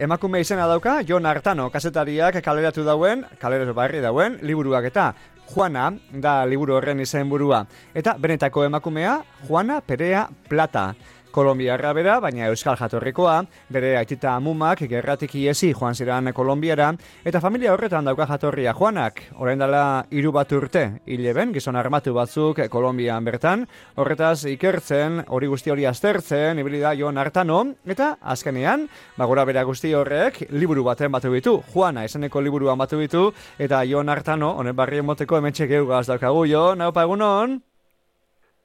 emakume izena dauka, Jon Artano, kasetariak kaleratu dauen, kaleratu barri dauen, liburuak eta Juana da liburu horren izen burua. Eta benetako emakumea, Juana Perea Plata. Kolombiarra bera, baina Euskal Jatorrikoa, bere aitita amumak gerratik iesi joan ziren Kolombiara, eta familia horretan dauka jatorria Juanak, orain dela hiru bat urte, hileben, gizon armatu batzuk Kolombian bertan, horretaz ikertzen, hori guzti hori aztertzen, ibili da joan hartano, eta azkenean, bagora bera guzti horrek, liburu baten batu ditu, Juana eseneko liburuan batu ditu, eta joan hartano, honen barri emoteko emetxe geugaz daukagu jo, naupa egunon?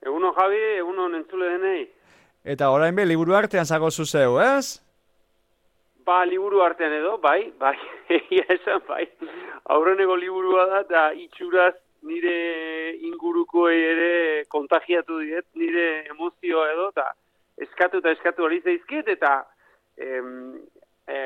Egunon Javi, egunon entzule denei. Eta orain be, liburu artean zago zuzeu, ez? Ba, liburu artean edo, bai, bai, esan, bai. Aurreneko liburua da, eta itxuraz nire inguruko ere kontagiatu diet, nire emozioa edo, eta eskatu eta eskatu ari zaizkiet, eta em, e,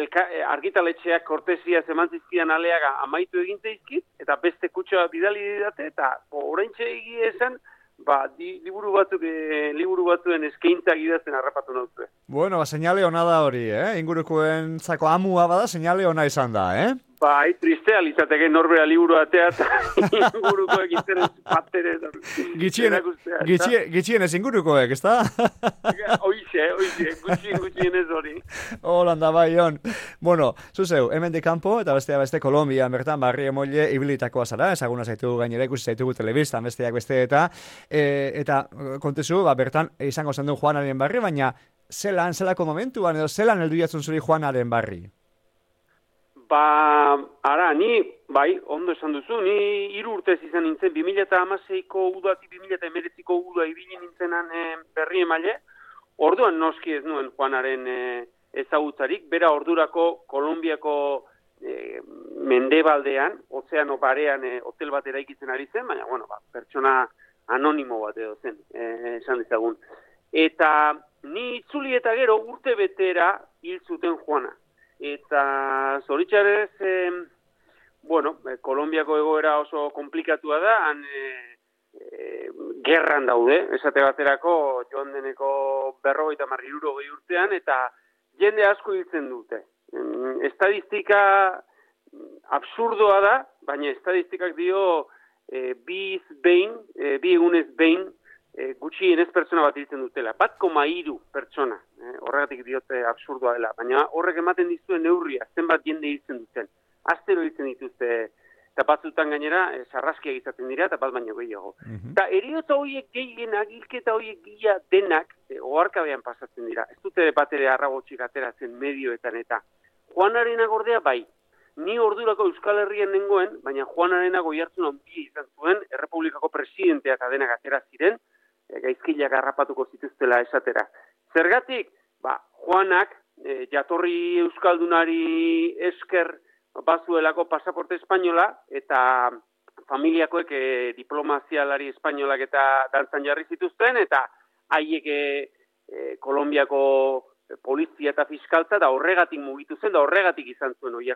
elka, e, argitaletxeak kortesia zemantzizkian aleaga amaitu egin zaizkit, eta beste kutsoa bidali didate, eta orain egia esan, ba, di, liburu batzuk, e, liburu batzuen eskaintzak idazten harrapatu nautu. Bueno, ba, señale ona da hori, eh? Ingurukoen zako amua bada, señale ona izan da, eh? Bai, tristea litzateke norbera liburu atea eta ingurukoek interes patere. Gitxien, gitxien, gitxien ez ingurukoek, ez da? Oixe, oixe, gutxien, gutxien ez hori. Holanda bai, on. Bueno, zuzeu, hemen de campo, eta bestea beste Kolombia, bertan, barri emolle, ibilitakoa zara, ezaguna zaitu gainera, ikusi zaitugu telebistan, besteak beste, eta, e, eta kontezu, ba, bertan, izango zen du Juanaren barri, baina, zelan, zelako momentuan, edo zelan heldu jatzen zuri Juanaren barri? Ba, ara, ni, bai, ondo esan duzu, ni hiru urtez izan nintzen, 2008ko udatik 2008ko uda ibili nintzenan e, berri emaile, orduan noski ez nuen Juanaren e, ezagutzarik, bera ordurako Kolombiako e, mendebaldean, ozeano barean e, hotel bat eraikitzen ari zen, baina, bueno, ba, pertsona anonimo bat edo zen, e, esan dizagun. Eta ni itzuli eta gero urte betera hil zuten Juana eta zoritxarez, e, bueno, e, Kolombiako egoera oso komplikatua da, han e, e, gerran daude, esate baterako joan deneko berrogeita marriruro gehi urtean, eta jende asko hiltzen dute. estadistika absurdoa da, baina estadistikak dio e, biz behin, e, bi egunez behin, e, gutxien ez pertsona bat hiltzen dutela. Bat koma iru pertsona, e, horregatik diote absurdoa dela. Baina horrek ematen dizuen neurria, zenbat jende hiltzen duten. Aztero hiltzen dituzte, eta batzutan gainera, e, sarraskia izaten dira, eta bat baino gehiago. Mm -hmm. Eta eriota horiek gehien, agilketa horiek gila denak, e, oarkabean pasatzen dira. Ez dute bat ere arragotxik ateratzen medioetan eta. Juanaren agordea bai, ni ordurako Euskal Herrian nengoen, baina Juanaren agoiartzen onbi izan zuen, Errepublikako presidentea eta denak atera ziren, e, gaizkilak harrapatuko zituztela esatera. Zergatik, ba, Juanak, e, jatorri Euskaldunari esker bazuelako pasaporte espainola, eta familiakoek e, diplomazialari espainolak eta dantzan jarri zituzten, eta haiek e, e, Kolombiako polizia eta fiskaltza, da horregatik mugitu zen, da horregatik izan zuen oi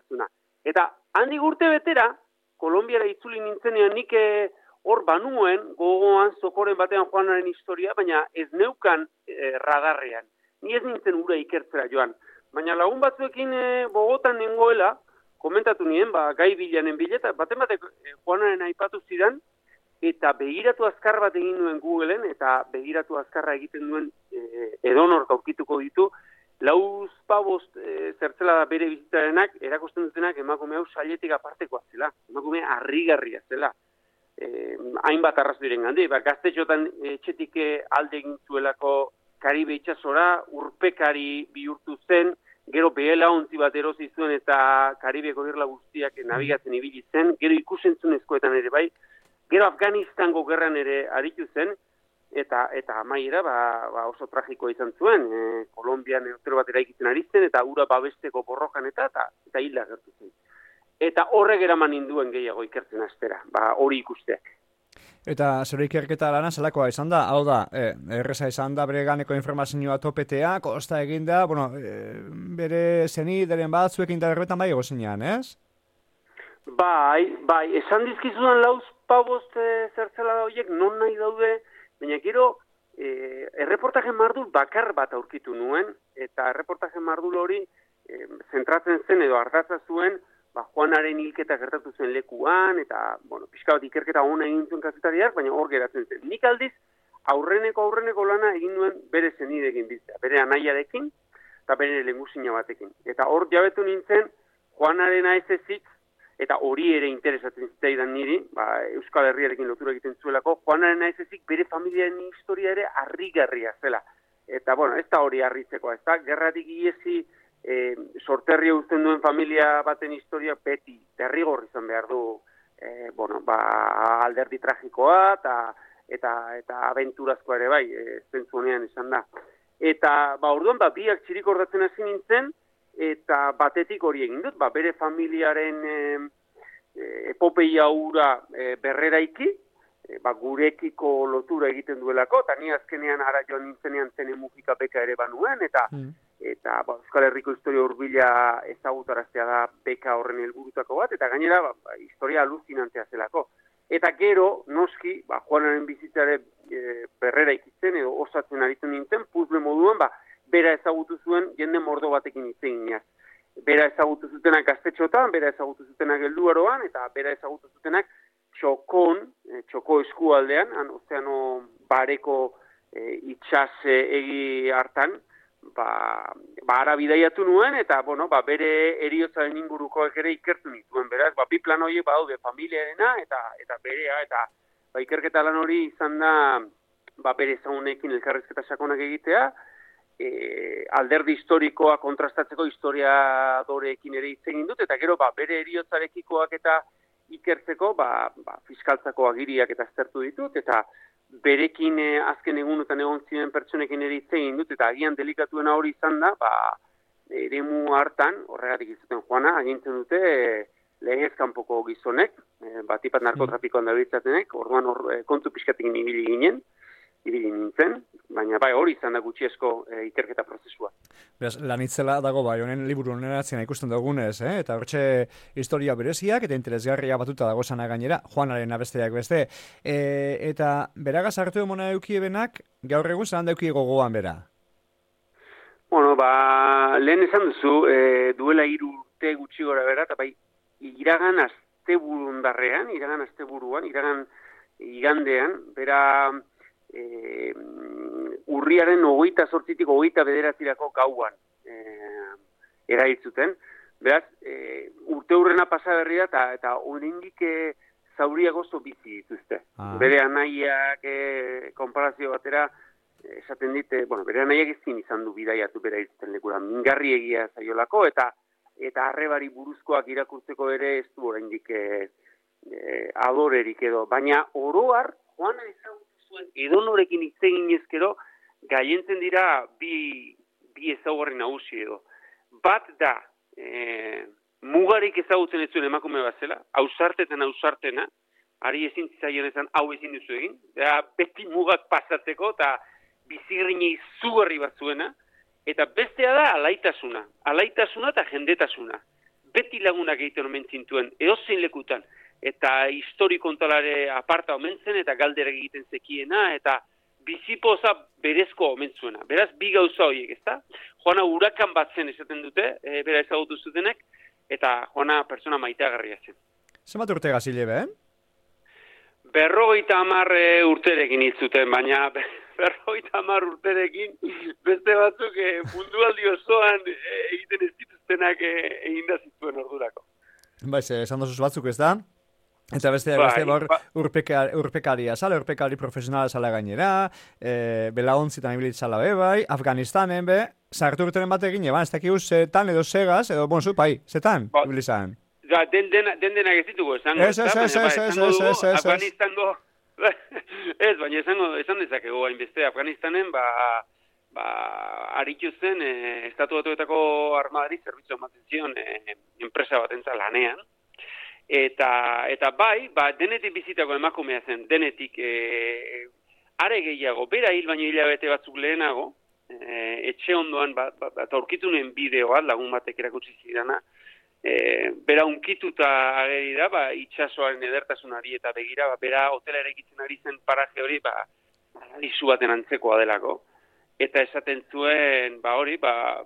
Eta handi gurte betera, Kolombiara itzuli nintzenean nik e, hor banuen gogoan zokoren batean joanaren historia, baina ez neukan e, radarrean. Ni ez nintzen ura ikertzera joan. Baina lagun batzuekin e, bogotan nengoela, komentatu nien, ba, gai bilanen bileta, baten batek e, joanaren aipatu zidan, eta begiratu azkar bat egin nuen Googleen, eta begiratu azkarra egiten duen e, edonor aurkituko ditu, lauz pabost e, zertzela da bere bizitarenak, erakosten dutenak emakume hau sailetik apartekoa zela, emakume harrigarria zela eh, hainbat arrazu diren gandi, ba, gaztetxotan etxetik eh, alde egin zuelako Karibe itxasora, urpekari bihurtu zen, gero behela ontzi bat erosi zuen eta Karibeko birla guztiak nabigatzen ibili zen, gero ikusentzunezkoetan ere bai, gero Afganistango gerran ere aritu zen, eta eta amaiera ba, ba oso tragiko izan zuen, e, Kolombian eurtero bat eraikitzen ari zen, eta ura babesteko borrokan eta, eta, eta hilda gertu zen eta horrek eraman induen gehiago ikertzen astera, ba, hori ikusteak. Eta zure ikerketa lana zelakoa izan da, hau da, e, erreza izan da bere ganeko informazioa topetea, kosta egin da, bueno, e, bere zeni deren bat zuekin da erretan bai egozinean, ez? Bai, bai, esan dizkizudan lauz pabost e, zertzela da horiek non nahi daude, baina gero e, erreportaje mardul bakar bat aurkitu nuen, eta erreportaje mardul hori, e, zentratzen zen edo ardatza zuen, ba, Juanaren hilketa gertatu zen lekuan, eta, bueno, pixka bat ikerketa hona egin zuen kazetariak, baina hor geratzen zen. Nik aldiz, aurreneko aurreneko lana egin duen bere zenidekin biztea, bere anaiarekin, eta bere lengusina batekin. Eta hor jabetu nintzen, Juanaren aezezik, eta hori ere interesatzen zitaidan niri, ba, Euskal Herriarekin lotura egiten zuelako, Juanaren aezezik bere familiaren historia ere harrigarria zela. Eta, bueno, ez da hori harritzeko, ez da, gerratik iesi, e, sorterria uzten duen familia baten historia beti, derrigor izan behar du, e, bueno, ba, alderdi tragikoa, eta eta eta aventurazkoa ere bai, e, zentzunean izan da. Eta, ba, orduan, ba, biak txirik ordatzen hasi nintzen, eta batetik hori egin dut, ba, bere familiaren e, epopeia ura e, berreraiki, e, ba, gurekiko lotura egiten duelako, eta ni azkenean ara joan nintzenean zene mugika beka ere banuen, eta mm. Eta ba, Euskal Herriko historia urbila ezagutaraztea da beka horren helburutako bat, eta gainera ba, ba, historia aluzinantea zelako. Eta gero, noski, ba, Juanaren bizitzare e, berrera ikitzen, edo osatzen aritu nintzen, puzle moduan, ba, bera ezagutu zuen jende mordo batekin hitz eginaz. Bera ezagutu zutenak gaztetxotan, bera ezagutu zutenak helduaroan eta bera ezagutu zutenak txokon, e, txoko eskualdean, han ozeano bareko e, itxas egi hartan, ba, ba ara bidaiatu nuen, eta bueno, ba, bere eriotzaren ingurukoak ere ikertu nituen, beraz, ba, bi plan horiek badaude familiarena eta eta berea, eta ba, ikerketa lan hori izan da ba, bere zaunekin elkarrezketa sakonak egitea, e, alderdi historikoa kontrastatzeko historiadoreekin ere hitz egin dut, eta gero ba, bere eriotzarekikoak eta ikertzeko ba, ba, fiskaltzako agiriak eta aztertu ditut, eta berekin e, azken egunotan egon ziren pertsonekin ere hitz egin dut, eta agian delikatuena hori izan da, ba, eremu hartan, horregatik izuten joana, agintzen dute e, lehez kanpoko gizonek, e, bat ipat narkotrafikoan da orduan hor, e, kontu pixkatik ibili ginen, ibili nintzen, baina bai hori izan da gutxiesko e, ikerketa prozesua. Beraz, lanitzela dago bai, honen liburu honen ikusten dugunez, eh? eta hortxe historia bereziak eta interesgarria batuta dago sana gainera, Juanaren abesteak beste. E, eta beragaz hartu emona eukiebenak, gaur egun zelan dauki gogoan bera? Bueno, ba, lehen esan duzu, e, duela hiru urte gutxi gora bera, eta bai, iragan azte burundarrean, iragan azte buruan, iragan igandean, bera e, urriaren hogeita sortzitik hogeita bederatzirako gauan e, eraitzuten. Beraz, e, urte hurrena pasa berria eta eta oraindik e, zauria gozo bizi dituzte. Ah. Bere anaiak e, konparazio batera esaten dite, bueno, bere anaiak ezin izan du bidaiatu bera irten lekura, mingarri egia zaiolako, eta eta arrebari buruzkoak irakurtzeko ere ez du oraindik e, e, adorerik edo, baina oroar, joan ezagut zuen edonorekin hitz ezkero gaientzen dira bi bi ezaugarri nagusi edo. Bat da e, mugarik ezagutzen ez zuen emakume bat zela ausarteten ausartena ari ezin zaien ezan hau ezin duzu egin. Da beti mugak pasatzeko eta bizigrini izugarri bat zuena. Eta bestea da alaitasuna alaitasuna eta jendetasuna. Beti lagunak egiten omen zintuen edozein lekutan eta histori kontalare aparta omentzen eta galdera egiten zekiena eta bizipoza berezko omentzuena. Beraz, bi gauza horiek, ezta? Joana urakan bat zen esaten dute, e, bera ezagutu zutenek, eta joana persona maiteagarria zen. Zer urte gazile, be? Berrogeita hamar e, urterekin zuten, baina berrogeita hamar urterekin beste batzuk e, mundualdi osoan e, egiten ez dituztenak e, egin da zituen ordurako. Baiz, esan dozuz batzuk ez da? Eta beste, bai, beste bor, ba... urpekari, urpekaria. Zala, urpekari profesionala zala gainera, e, bela ontzitan ibilit zala be, bai, Afganistanen be, sartu urteren bat egin, ez dakigu zetan edo segaz, edo bon zu, pai, zetan, ba, ibilizan. Ja, den, den, den dena gezituko, esango. Ez, ez, ez, ez, ez, ez, ez, ez, Afganistango, ez, baina esango, esan dezakegu, hainbeste, Afganistanen, ba, ba, aritu zen, e, estatu batuetako armadari zerbitzu ematen zion, e, enpresa bat lanean, Eta, eta bai, ba, denetik bizitako emakumea zen, denetik e, are gehiago, bera hil baino hilabete batzuk lehenago, e, etxe ondoan, ba, ba, ba, aurkitu nuen bideoa, lagun batek erakutsi zidana, e, bera unkituta ageri da, ba, itxasoaren edertasunari eta begira, ba, bera hotela erekitzen ari zen paraje hori, ba, izu baten antzekoa delako. Eta esaten zuen, ba hori, ba,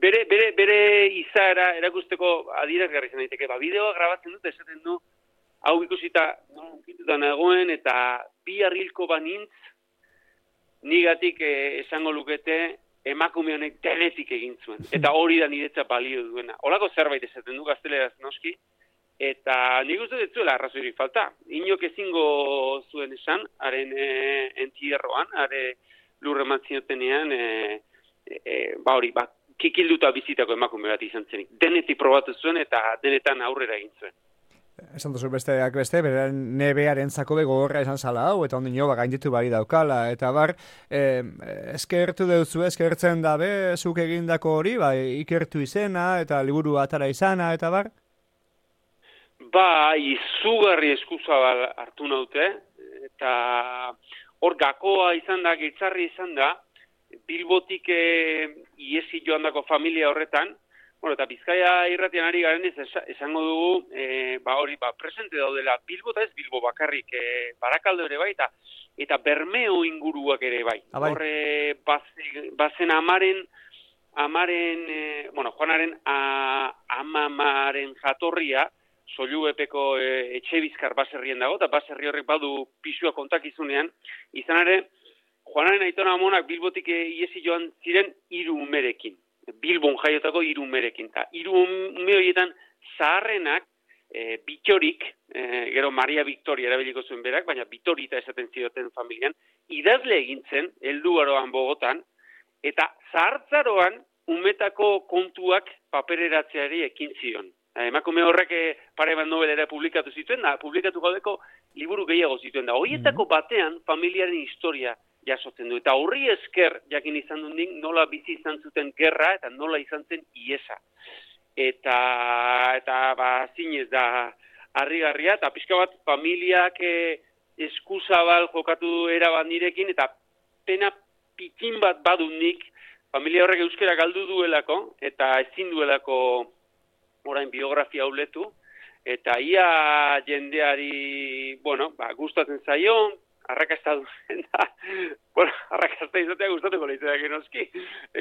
bere, bere, bere izaera erakusteko adierazgarri zen daiteke. Ba, bideoa grabatzen dut, esaten du, hau ikusita, no, nagoen, eta bi harrilko banintz, nigatik eh, esango lukete, emakume honek denetik egin zuen. Eta hori da niretza balio duena. Olako zerbait esaten du gazteleraz noski, eta nik uste dut zuela arrazoirik falta. Inok ezingo zuen esan, haren e, entierroan, hare lurre mantzinotenean, e, e, ba hori, ba, kikilduta bizitako emakume bat izan zenik. Denetik probatu zuen eta denetan aurrera egin zuen. Esan duzu besteak beste, beren nebearen zako gogorra esan zala hau, eta ondino ba, gainditu bari daukala, eta bar, eh, eskertu duzu, eskertzen dabe, zuk egindako hori, ba, ikertu izena, eta liburu atara izana, eta bar? Ba, izugarri eskuza hartu naute, eta hor gakoa izan da, giltzarri izan da, Bilbotik e, iesi joan dako familia horretan, bueno, eta Bizkaia irratian ari garen ez esango dugu, e, ba hori, ba, presente daudela Bilbo eta ez Bilbo bakarrik, e, barakaldo ere bai, eta, eta bermeo inguruak ere bai. Abai. Horre, bazen amaren, amaren, e, bueno, joanaren a, amamaren jatorria, soilu epeko e, etxe bizkar baserrien dago, eta baserri horrek badu pisua kontakizunean, izan ere, Juanaren aitona amonak Bilbotik iesi joan ziren hiru umerekin. Bilbon jaiotako hiru umerekin. Ta hiru ume horietan zaharrenak e, bitorik, e, gero Maria Victoria erabiliko zuen berak, baina bitorita esaten zioten familian, idazle egintzen, heldu aroan bogotan, eta zahartzaroan umetako kontuak papereratzeari ekin zion. Emakume horrek pare bat nobelera publikatu zituen, da, publikatu gaudeko liburu gehiago zituen da. Horietako mhm. batean familiaren historia jasotzen du. Eta horri esker, jakin izan dut nola bizi izan zuten gerra eta nola izan zen iesa. Eta, eta ba, zinez da, harri-garria, eta pixka bat familiak eh, eskuzabal jokatu eraban nirekin, eta pena pitin bat badunik, familia horrek euskera galdu duelako, eta ezin duelako orain biografia uletu, eta ia jendeari, bueno, ba, gustatzen zaion, arrakasta duen da, bueno, arrakasta izatea gustatuko lehitzea genoski,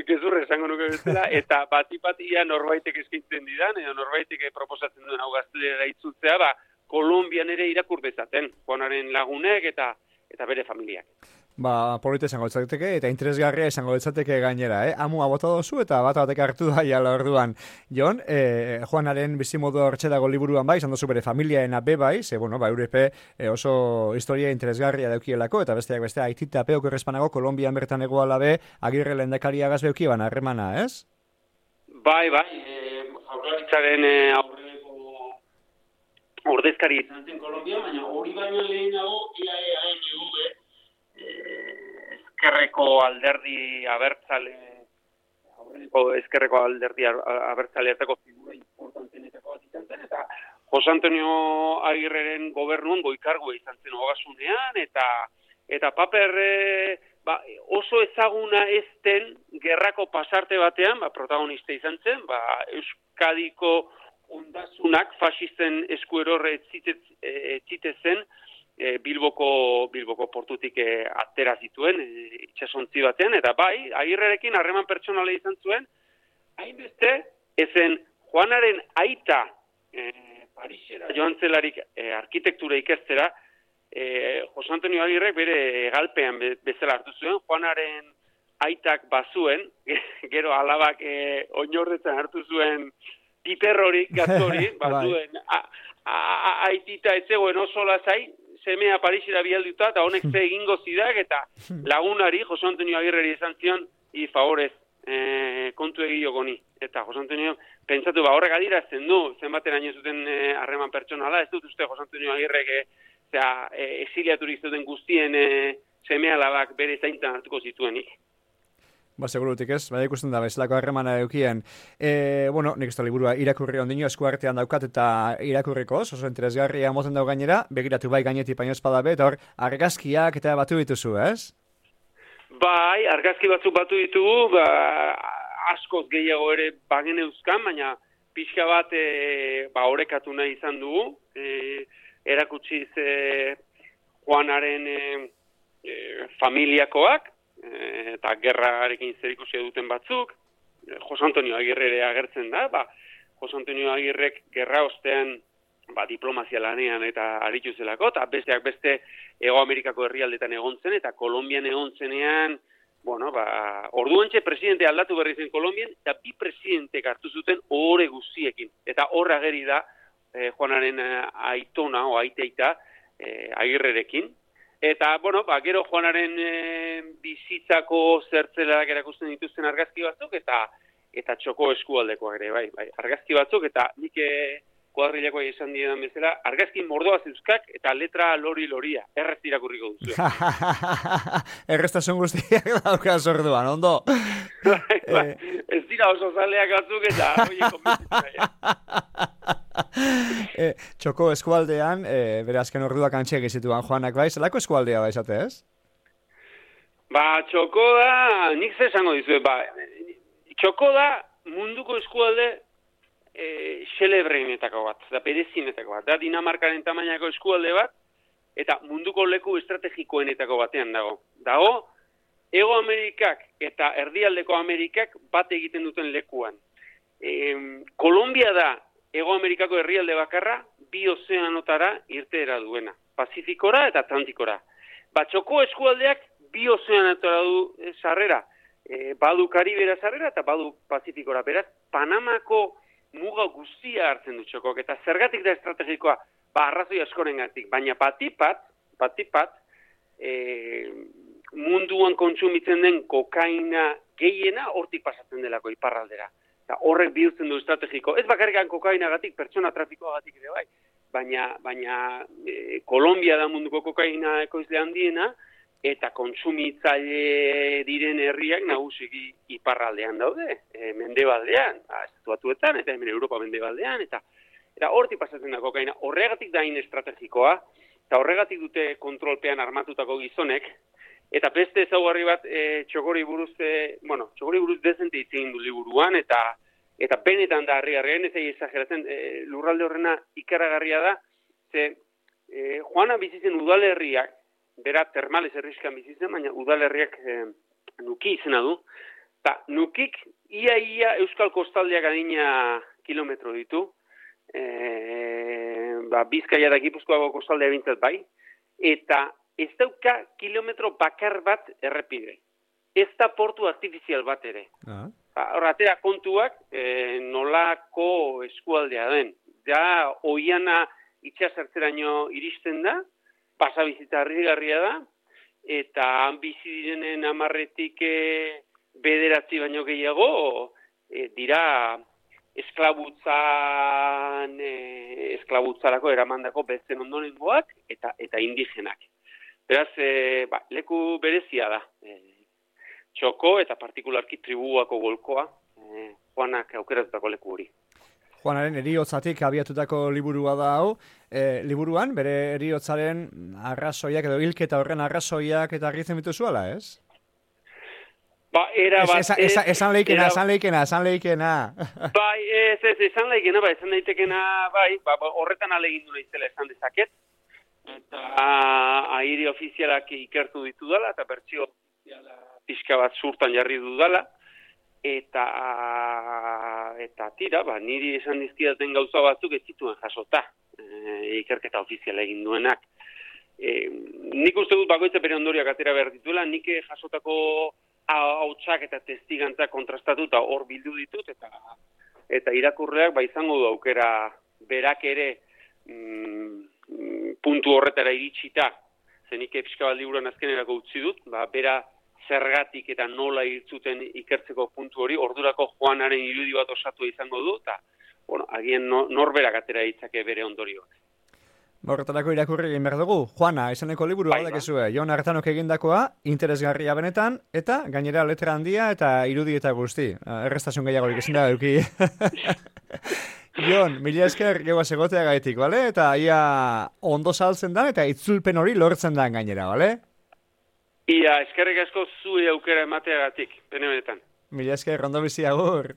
ekezurre esango nuke bezala, eta batipatia norbaitek eskintzen didan, edo norbaitek proposatzen duen hau gaztelera itzultzea, ba, Kolombian ere irakur dezaten, Juanaren lagunek eta eta bere familiak ba, polita esango ditzateke, eta interesgarria esango ditzateke gainera, eh? Amu abota dozu, eta bat batek hartu da jala orduan. Jon, eh, Juanaren bizimodu hortxe dago liburuan bai, izan dozu bere familiaena be bai, ze, bueno, ba, Eurepe eh, oso historia interesgarria daukielako, eta besteak beste, aitita peoko errespanago, Kolombian bertan egoala be, agirre lendakaria gaz beuki ban, harremana, ez? Bai, bai, eh, aurraritzaren eh, aurreneko ordezkari izan zen Kolombia, baina hori baino lehenago, IAEA, eskerreko alderdi abertzale eskerreko alderdi abertzaleetako figura importantenetako bat izan zen, eta Jose Antonio Agirreren gobernuan goikargu izan zen hogasunean, eta eta paper e, ba, oso ezaguna ezten gerrako pasarte batean, ba, protagonista izan zen, ba, Euskadiko ondasunak fasisten eskuerorre etxitezen, e, Bilboko Bilboko portutik e, atera zituen e, itsasontzi batean eta bai Agirrerekin harreman pertsonale izan zuen hainbeste ezen Juanaren aita e, Parisera joan zelarik e, arkitektura ikestera e, Jose Antonio Agirrek bere galpean bezala hartu zuen Juanaren aitak bazuen gero alabak e, oinorretzen hartu zuen piperrorik gaztori bazuen aitita ez zegoen oso lazai semea Parisira bialduta, eta honek ze egingo zidak, eta lagunari, Jose Antonio Agirreri izan zion, i favorez, e, kontu egio. Eta Jose Antonio, pentsatu, ba, horrek adirazten du, zenbaten hain zuten e, harreman pertsonala, ez dut uste Jose Antonio Agirrek, e, zera, e, exiliaturik zuten guztien e, semea labak bere zaintan hartuko zituenik. Ba, segurutik ez, bai ikusten da, bezalako harremana eukien. E, bueno, nik ez liburua irakurri ondino eskuartean daukat eta irakurriko, oso interesgarria moten dau gainera, begiratu bai gainetik baino espada be, eta hor, argazkiak eta batu dituzu, ez? Bai, argazki batzuk batu ditugu, ba, askoz gehiago ere bagen euskan, baina pixka bat e, ba, orekatu nahi izan dugu, e, erakutsi ze Juanaren e, e, familiakoak, eta gerrarekin zer duten batzuk, Jos Antonio Agirre agertzen da, ba, Jos Antonio Agirrek gerra ostean ba, diplomazia lanean eta aritu zelako, eta besteak beste Ego Amerikako herrialdetan egon zen, eta Kolombian egon zenean, bueno, ba, orduantxe presidente aldatu berri zen Kolombian, eta bi presidente hartu zuten ore guztiekin. Eta horra geri da, eh, Juanaren eh, aitona o aiteita eh, agirrerekin. Eta, bueno, ba, gero Juanaren eh, bizitzako zertzelerak erakusten dituzten argazki batzuk, eta eta txoko eskualdekoak ere, bai, bai, argazki batzuk, eta nik eh, kuadrilako esan dietan bezala, argazki mordoa zeuzkak eta letra lori loria, errez irakurriko duzu. Erreztasun guztiak dauka orduan, ondo? Bai, bai, eh. Ez dira oso zaleak atzuk eta eh, txoko eskualdean, eh, bere azken orduak antxeak izituan joanak bai, zelako eskualdea bai esate ez? Ba, txoko da, nik zesango dizu, ba, txoko da munduko eskualde e, xelebreinetako bat, da perezinetako bat, da Dinamarkaren tamainako eskualde bat, eta munduko leku estrategikoenetako batean dago. Dago, Ego Amerikak eta Erdialdeko Amerikak bat egiten duten lekuan. E, Kolombia da Ego Amerikako herrialde bakarra, bi ozeanotara irteera duena. Pazifikora eta Atlantikora. Batxoko eskualdeak bi ozeanotara du e, sarrera. E, badu Karibera sarrera eta badu Pazifikora. Beraz, Panamako muga guztia hartzen du txokok, eta zergatik da estrategikoa, ba, arrazoi askoren gatik, baina patipat, patipat, e, munduan kontsumitzen den kokaina gehiena hortik pasatzen delako iparraldera. Eta horrek bihurtzen du estrategiko. Ez bakarrikan kokaina gatik, pertsona trafikoa gatik ere bai, baina, baina e, Kolombia da munduko kokaina ekoizle handiena, eta kontsumitzaile diren herriak nagusiki iparraldean daude, e, mendebaldean, ba, estatuatuetan, eta hemen Europa mendebaldean, eta eta hortik pasatzen da kokaina, horregatik da in estrategikoa, eta horregatik dute kontrolpean armatutako gizonek, eta beste ezaugarri bat e, txogori buruz, e, bueno, txogori buruz dezente itzegin du liburuan, eta eta benetan da harri harriaren, ez egin e, lurralde horrena ikaragarria da, ze e, Juana bizitzen udalerriak, bera termales erriskan bizitzen, baina udalerriak e, nuki izena du. Ta, nukik ia ia Euskal Kostaldeak adina kilometro ditu, e, ba, bizkaia da gipuzkoago kostaldea bintzat bai, eta ez dauka kilometro bakar bat errepide. Ez da portu artifizial bat ere. Ah. Ba, kontuak e, nolako eskualdea den. Da, oiana itxasertzeraino iristen da, pasabizita harrigarria da, eta han bizi direnen amarretik e, bederatzi baino gehiago, e, dira esklabutzan, e, esklabutzarako eramandako betzen ondorengoak eta eta indigenak. Beraz, e, ba, leku berezia da. E, txoko eta partikularki tribuako golkoa, e, joanak aukeratutako leku hori. Juanaren eriotzatik abiatutako liburua da hau. E, liburuan, bere eriotzaren arrazoiak edo hilketa horren arrazoiak eta argitzen bitu zuela, ez? Ba, era bat... Esan es, esan leikena, esan leikena, esan leikena. Bai, ez, ez, esan leikena, bai, esan leitekena, bai, ba, ba horretan alegin du izela esan dezaket. Eta aire ofizialak ikertu ditu dala, eta bertxio pixka bat zurtan jarri du dala eta eta tira, ba, niri esan dizkidaten gauza batzuk ez zituen jasota e, ikerketa ofiziala egin duenak. E, nik uste dut bakoitza bere ondoriak atera behar dituela, nik jasotako hautsak eta testigantza kontrastatu eta hor bildu ditut, eta eta irakurreak ba izango du aukera berak ere mm, puntu horretara iritsita, zenik epskabal liburuan azkenerako utzi dut, ba, bera zergatik eta nola irtzuten ikertzeko puntu hori, ordurako joanaren irudi bat osatu izango du, eta, bueno, agien no, norberak atera ditzake bere ondorioak. Horretarako irakurri egin behar dugu. Juana, izaneko liburu bai, aldak ezue, Jon Artanok egindakoa, interesgarria benetan, eta gainera letra handia eta irudi eta guzti. Ah, errestasun gehiago ikesin da, duki. Jon, mila esker gegoa segotea gaitik, bale? Eta ia ondo saltzen da, eta itzulpen hori lortzen da gainera, bale? Ia, eskerrik asko zue aukera emateagatik, bene benetan. Mila esker, rondo bizi agur.